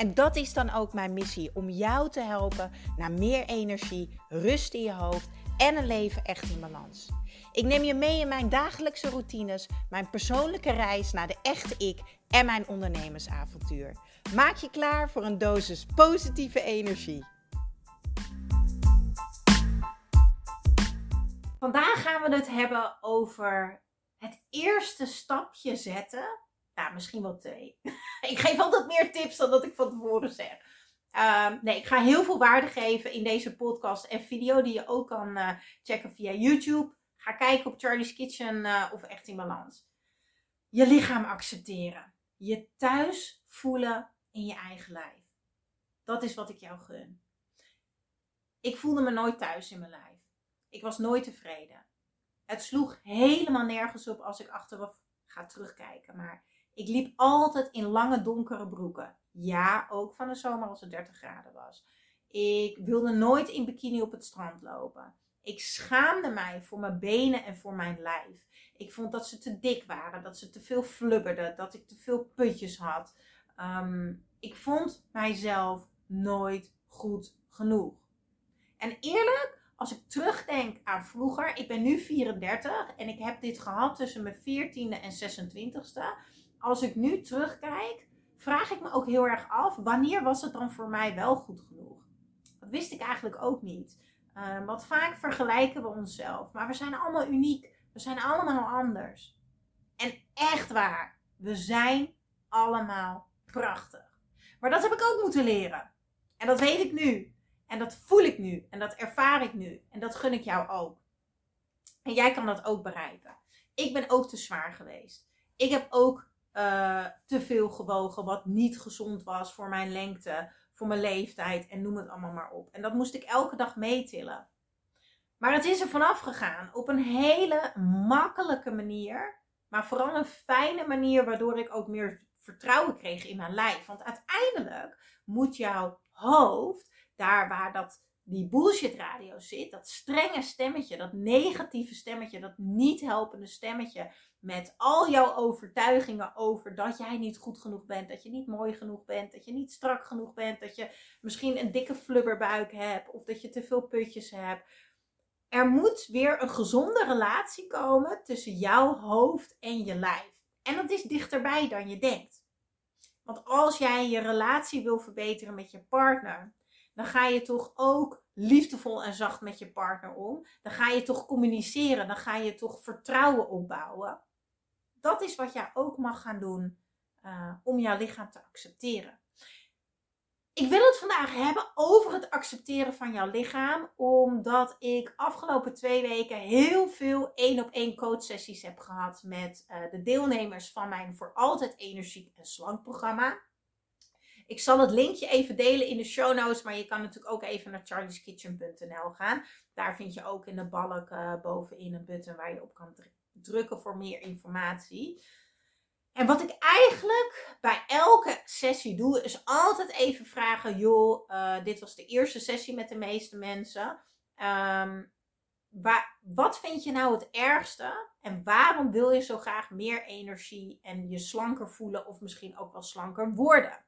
En dat is dan ook mijn missie: om jou te helpen naar meer energie, rust in je hoofd en een leven echt in balans. Ik neem je mee in mijn dagelijkse routines, mijn persoonlijke reis naar de echte ik en mijn ondernemersavontuur. Maak je klaar voor een dosis positieve energie. Vandaag gaan we het hebben over het eerste stapje zetten. Nou, misschien wel twee. ik geef altijd meer tips dan dat ik van tevoren zeg. Ehm, nee, ik ga heel veel waarde geven in deze podcast en video die je ook kan uh, checken via YouTube. Ga kijken op Charlie's Kitchen uh, of Echt in Balans. Je lichaam accepteren. Je thuis voelen in je eigen lijf. Dat is wat ik jou gun. Ik voelde me nooit thuis in mijn lijf. Ik was nooit tevreden. Het sloeg helemaal nergens op als ik achteraf ga terugkijken. Maar ik liep altijd in lange donkere broeken. Ja, ook van de zomer als het 30 graden was. Ik wilde nooit in bikini op het strand lopen. Ik schaamde mij voor mijn benen en voor mijn lijf. Ik vond dat ze te dik waren, dat ze te veel flubberden, dat ik te veel putjes had. Ehm, ik vond mijzelf nooit goed genoeg. En eerlijk, als ik terugdenk aan vroeger, ik ben nu 34 en ik heb dit gehad tussen mijn 14e en 26e. Als ik nu terugkijk, vraag ik me ook heel erg af, wanneer was het dan voor mij wel goed genoeg? Dat wist ik eigenlijk ook niet. Uh, want vaak vergelijken we onszelf, maar we zijn allemaal uniek. We zijn allemaal anders. En echt waar, we zijn allemaal prachtig. Maar dat heb ik ook moeten leren. En dat weet ik nu. En dat voel ik nu. En dat ervaar ik nu. En dat gun ik jou ook. En jij kan dat ook bereiken. Ik ben ook te zwaar geweest. Ik heb ook uh, te veel gewogen, wat niet gezond was voor mijn lengte, voor mijn leeftijd en noem het allemaal maar op. En dat moest ik elke dag meetillen. Maar het is er vanaf gegaan op een hele makkelijke manier, maar vooral een fijne manier waardoor ik ook meer vertrouwen kreeg in mijn lijf. Want uiteindelijk moet jouw hoofd, daar waar dat die bullshit radio zit, dat strenge stemmetje, dat negatieve stemmetje, dat niet helpende stemmetje, met al jouw overtuigingen over dat jij niet goed genoeg bent, dat je niet mooi genoeg bent, dat je niet strak genoeg bent, dat je misschien een dikke flubberbuik hebt of dat je te veel putjes hebt. Er moet weer een gezonde relatie komen tussen jouw hoofd en je lijf. En dat is dichterbij dan je denkt. Want als jij je relatie wil verbeteren met je partner, dan ga je toch ook liefdevol en zacht met je partner om. Dan ga je toch communiceren, dan ga je toch vertrouwen opbouwen dat is wat jij ook mag gaan doen uh, om jouw lichaam te accepteren. Ik wil het vandaag hebben over het accepteren van jouw lichaam, omdat ik afgelopen twee weken heel veel één op één coachsessies heb gehad met uh, de deelnemers van mijn voor altijd energiek en slank programma. Ik zal het linkje even delen in de show notes, maar je kan natuurlijk ook even naar charlieskitchen.nl gaan. Daar vind je ook in de balk uh, bovenin een button waar je op kan drukken voor meer informatie. En wat ik eigenlijk bij elke sessie doe, is altijd even vragen: joh, uh, dit was de eerste sessie met de meeste mensen. Waar, wat vind je nou het ergste? En waarom wil je zo graag meer energie en je slanker voelen of misschien ook wel slanker worden?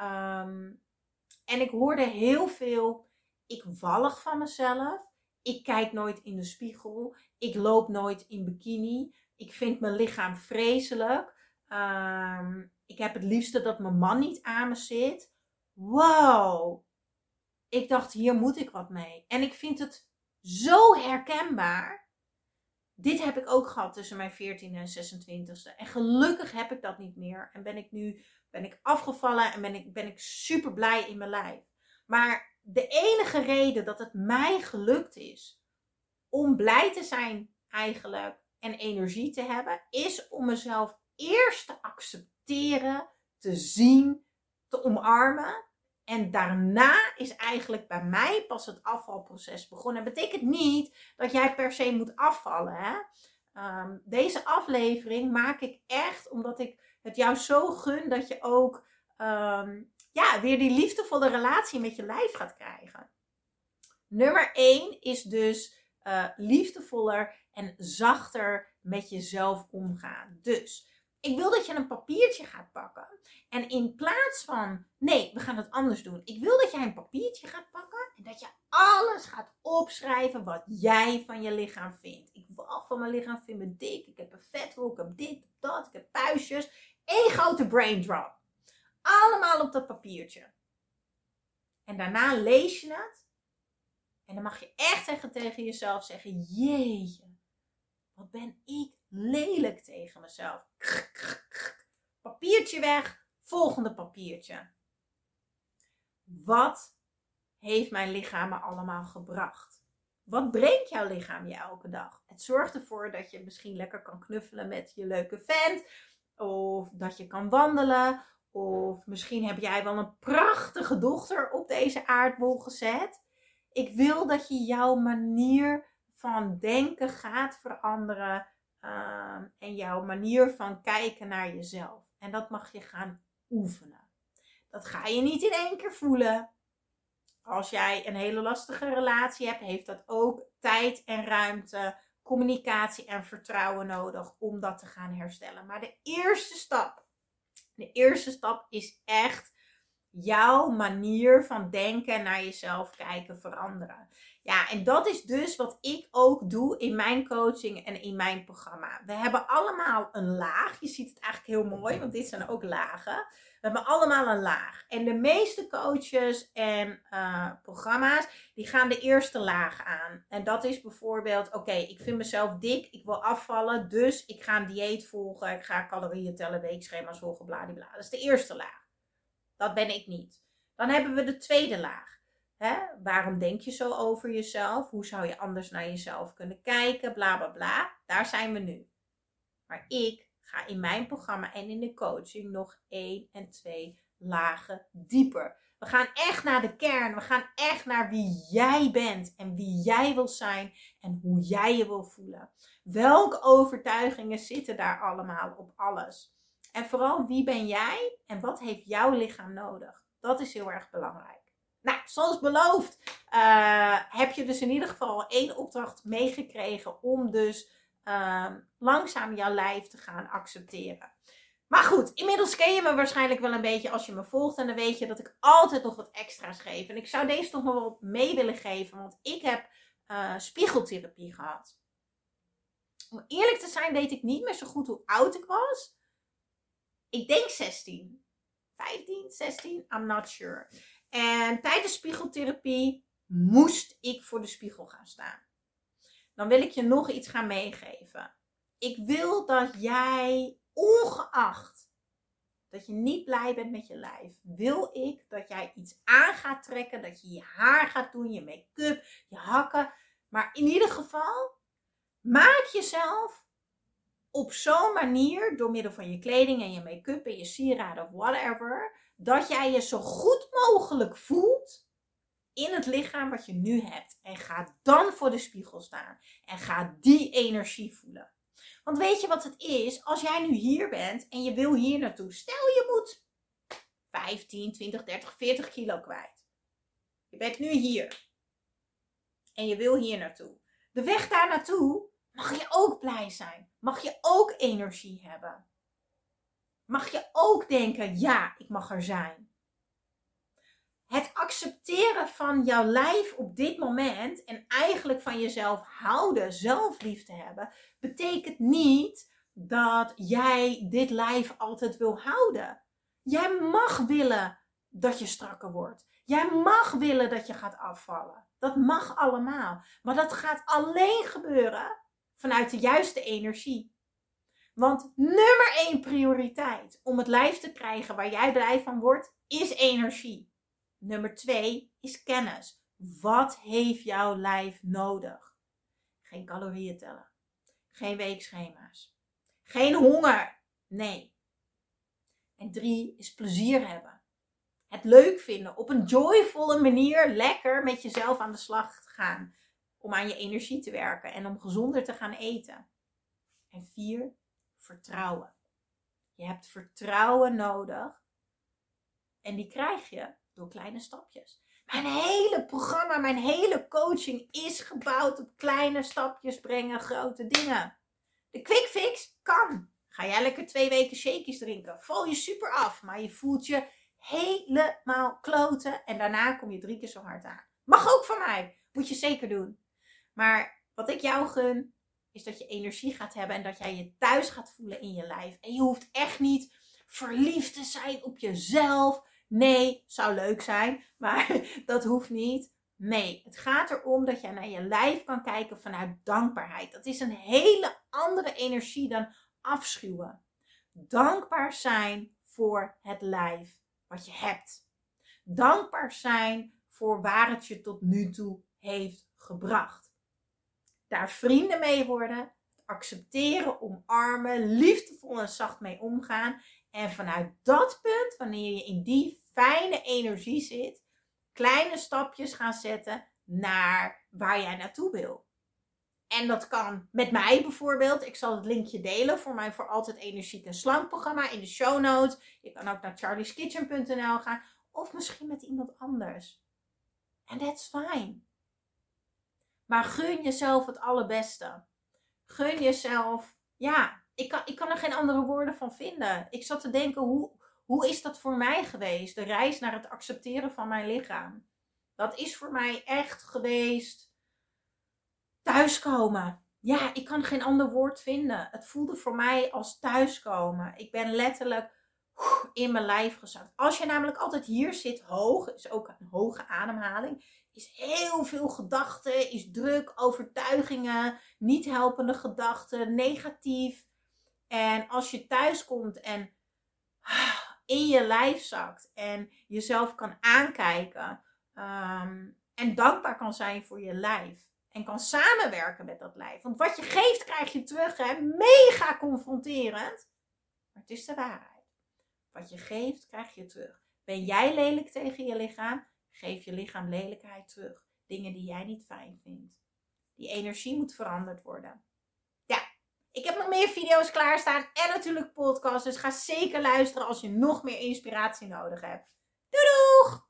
Um, en ik hoorde heel veel: ik wallig van mezelf. Ik kijk nooit in de spiegel. Ik loop nooit in bikini. Ik vind mijn lichaam vreselijk. Ehm, ik heb het liefste dat mijn man niet aan me zit. Wow. Ik dacht, hier moet ik wat mee. En ik vind het zo herkenbaar. Dit heb ik ook gehad tussen mijn 14e en 26e. En gelukkig heb ik dat niet meer. En ben ik nu ben ik afgevallen en ben ik, ben ik super blij in mijn lijf. Maar de enige reden dat het mij gelukt is om blij te zijn eigenlijk en energie te hebben, is om mezelf eerst te accepteren, te zien, te omarmen. En daarna is eigenlijk bij mij pas het afvalproces begonnen. Dat betekent niet dat jij per se moet afvallen. Hè? ehm, deze aflevering maak ik echt omdat ik het jou zo gun dat je ook ehm, ja, weer die liefdevolle relatie met je lijf gaat krijgen. Nummer 1 is dus uh, liefdevoller en zachter met jezelf omgaan. Dus ik wil dat je een papiertje gaat pakken. En in plaats van, nee, we gaan het anders doen. Ik wil dat jij een papiertje gaat pakken en dat je alles gaat opschrijven wat jij van je lichaam vindt. Ik wil van mijn lichaam, vind me dik, ik heb een vethol, ik heb dit, dat, ik heb puistjes. Eén grote brain drop. Allemaal op dat papiertje. En daarna lees je het. En dan mag je echt zeggen tegen jezelf zeggen, jeetje, wat ben ik lelijk tegen mezelf. Papiertje weg, volgende papiertje. Wat heeft mijn lichaam me allemaal gebracht? Wat brengt jouw lichaam je elke dag? Het zorgt ervoor dat je misschien lekker kan knuffelen met je leuke vent. Of dat je kan wandelen. Of misschien heb jij wel een prachtige dochter op deze aardbol gezet. Ik wil dat je jouw manier van denken gaat veranderen. Ehm, en jouw manier van kijken naar jezelf. En dat mag je gaan oefenen. Dat ga je niet in één keer voelen. Als jij een hele lastige relatie hebt, heeft dat ook tijd en ruimte, communicatie en vertrouwen nodig om dat te gaan herstellen. Maar de eerste stap, de eerste stap is echt jouw manier van denken naar jezelf kijken veranderen. Ja, en dat is dus wat ik ook doe in mijn coaching en in mijn programma. We hebben allemaal een laag. Je ziet het eigenlijk heel mooi, want dit zijn ook lagen. We hebben allemaal een laag. En de meeste coaches en uh, programma's, die gaan de eerste laag aan. En dat is bijvoorbeeld, oké, ik vind mezelf dik, ik wil afvallen, dus ik ga een dieet volgen, ik ga calorieën tellen, weekschema's volgen, bladibla. Dat is de eerste laag. Dat ben ik niet. Dan hebben we de tweede laag. Hè? Waarom denk je zo over jezelf? Hoe zou je anders naar jezelf kunnen kijken? Bla bla bla. Daar zijn we nu. Maar ik ga in mijn programma en in de coaching nog één en twee lagen dieper. We gaan echt naar de kern. We gaan echt naar wie jij bent en wie jij wil zijn en hoe jij je wil voelen. Welke overtuigingen zitten daar allemaal op alles? En vooral wie ben jij en wat heeft jouw lichaam nodig? Dat is heel erg belangrijk. Nou, zoals beloofd uh, heb je dus in ieder geval één opdracht meegekregen om dus uh, langzaam jouw lijf te gaan accepteren. Maar goed, inmiddels ken je me waarschijnlijk wel een beetje als je me volgt. En dan weet je dat ik altijd nog wat extra's geef. En ik zou deze toch nog wel mee willen geven, want ik heb uh, spiegeltherapie gehad. Om eerlijk te zijn weet ik niet meer zo goed hoe oud ik was. Ik denk 16. 15, 16, I'm not sure. En tijdens spiegeltherapie moest ik voor de spiegel gaan staan. Dan wil ik je nog iets gaan meegeven. Ik wil dat jij, ongeacht dat je niet blij bent met je lijf, wil ik dat jij iets aan gaat trekken, dat je je haar gaat doen, je make-up, je hakken. Maar in ieder geval, maak jezelf op zo'n manier, door middel van je kleding en je make-up en je sieraden of whatever, dat jij je zo goed mogelijk voelt in het lichaam wat je nu hebt. En ga dan voor de spiegel staan en ga die energie voelen. Want weet je wat het is? Als jij nu hier bent en je wil hier naartoe, stel je moet 15, 20, 30, 40 kilo kwijt. Je bent nu hier. En je wil hier naartoe. De weg daar naartoe mag je ook blij zijn. Mag je ook energie hebben mag je ook denken: ja, ik mag er zijn. Het accepteren van jouw lijf op dit moment en eigenlijk van jezelf houden, zelfliefde hebben, betekent niet dat jij dit lijf altijd wil houden. Jij mag willen dat je strakker wordt. Jij mag willen dat je gaat afvallen. Dat mag allemaal. Maar dat gaat alleen gebeuren vanuit de juiste energie. Want nummer één prioriteit om het lijf te krijgen waar jij blij van wordt, is energie. Nummer twee is kennis. Wat heeft jouw lijf nodig? Geen calorieën tellen. Geen weekschema's. Geen honger. Nee. En drie is plezier hebben. Het leuk vinden. Op een joyvolle manier lekker met jezelf aan de slag gaan. Om aan je energie te werken en om gezonder te gaan eten. En vier, vertrouwen. Je hebt vertrouwen nodig. En die krijg je door kleine stapjes. Mijn hele programma, mijn hele coaching is gebouwd op kleine stapjes brengen grote dingen. De quick fix kan. Ga jij lekker twee weken shakies drinken. Val je super af, maar je voelt je helemaal kloten. En daarna kom je drie keer zo hard aan. Mag ook van mij. Moet je zeker doen. Maar wat ik jou gun, is dat je energie gaat hebben en dat jij je thuis gaat voelen in je lijf. En je hoeft echt niet verliefd te zijn op jezelf. Nee, zou leuk zijn, maar dat hoeft niet. Nee, het gaat erom dat jij naar je lijf kan kijken vanuit dankbaarheid. Dat is een hele andere energie dan afschuwen. Dankbaar zijn voor het lijf wat je hebt. Dankbaar zijn voor waar het je tot nu toe heeft gebracht. Daar vrienden mee worden, accepteren, omarmen, liefdevol en zacht mee omgaan. En vanuit dat punt, wanneer je in die fijne energie zit, kleine stapjes gaan zetten naar waar jij naartoe wil. En dat kan met mij bijvoorbeeld. Ik zal het linkje delen voor mijn voor altijd energiek en slank programma in de show notes. Je kan ook naar charlieskitchen.nl gaan. Of misschien met iemand anders. En that's fine. Maar gun jezelf het allerbeste. Gun jezelf, ja, ik kan, ik kan er geen andere woorden van vinden. Ik zat te denken, hoe, hoe is dat voor mij geweest? De reis naar het accepteren van mijn lichaam. Dat is voor mij echt geweest thuiskomen. Ja, ik kan geen ander woord vinden. Het voelde voor mij als thuiskomen. Ik ben letterlijk in mijn lijf gezakt. Als je namelijk altijd hier zit, hoog, is ook een hoge ademhaling, is heel veel gedachten, is druk, overtuigingen, niet helpende gedachten, negatief. En als je thuis komt en in je lijf zakt en jezelf kan aankijken ehm, en dankbaar kan zijn voor je lijf en kan samenwerken met dat lijf. Want wat je geeft, krijg je terug. Hè? Mega confronterend. Maar het is de waarheid. Wat je geeft, krijg je terug. Ben jij lelijk tegen je lichaam? Geef je lichaam lelijkheid terug. Dingen die jij niet fijn vindt. Die energie moet veranderd worden. Ja, ik heb nog meer video's klaarstaan en natuurlijk podcasts. Dus ga zeker luisteren als je nog meer inspiratie nodig hebt. Doei doeg!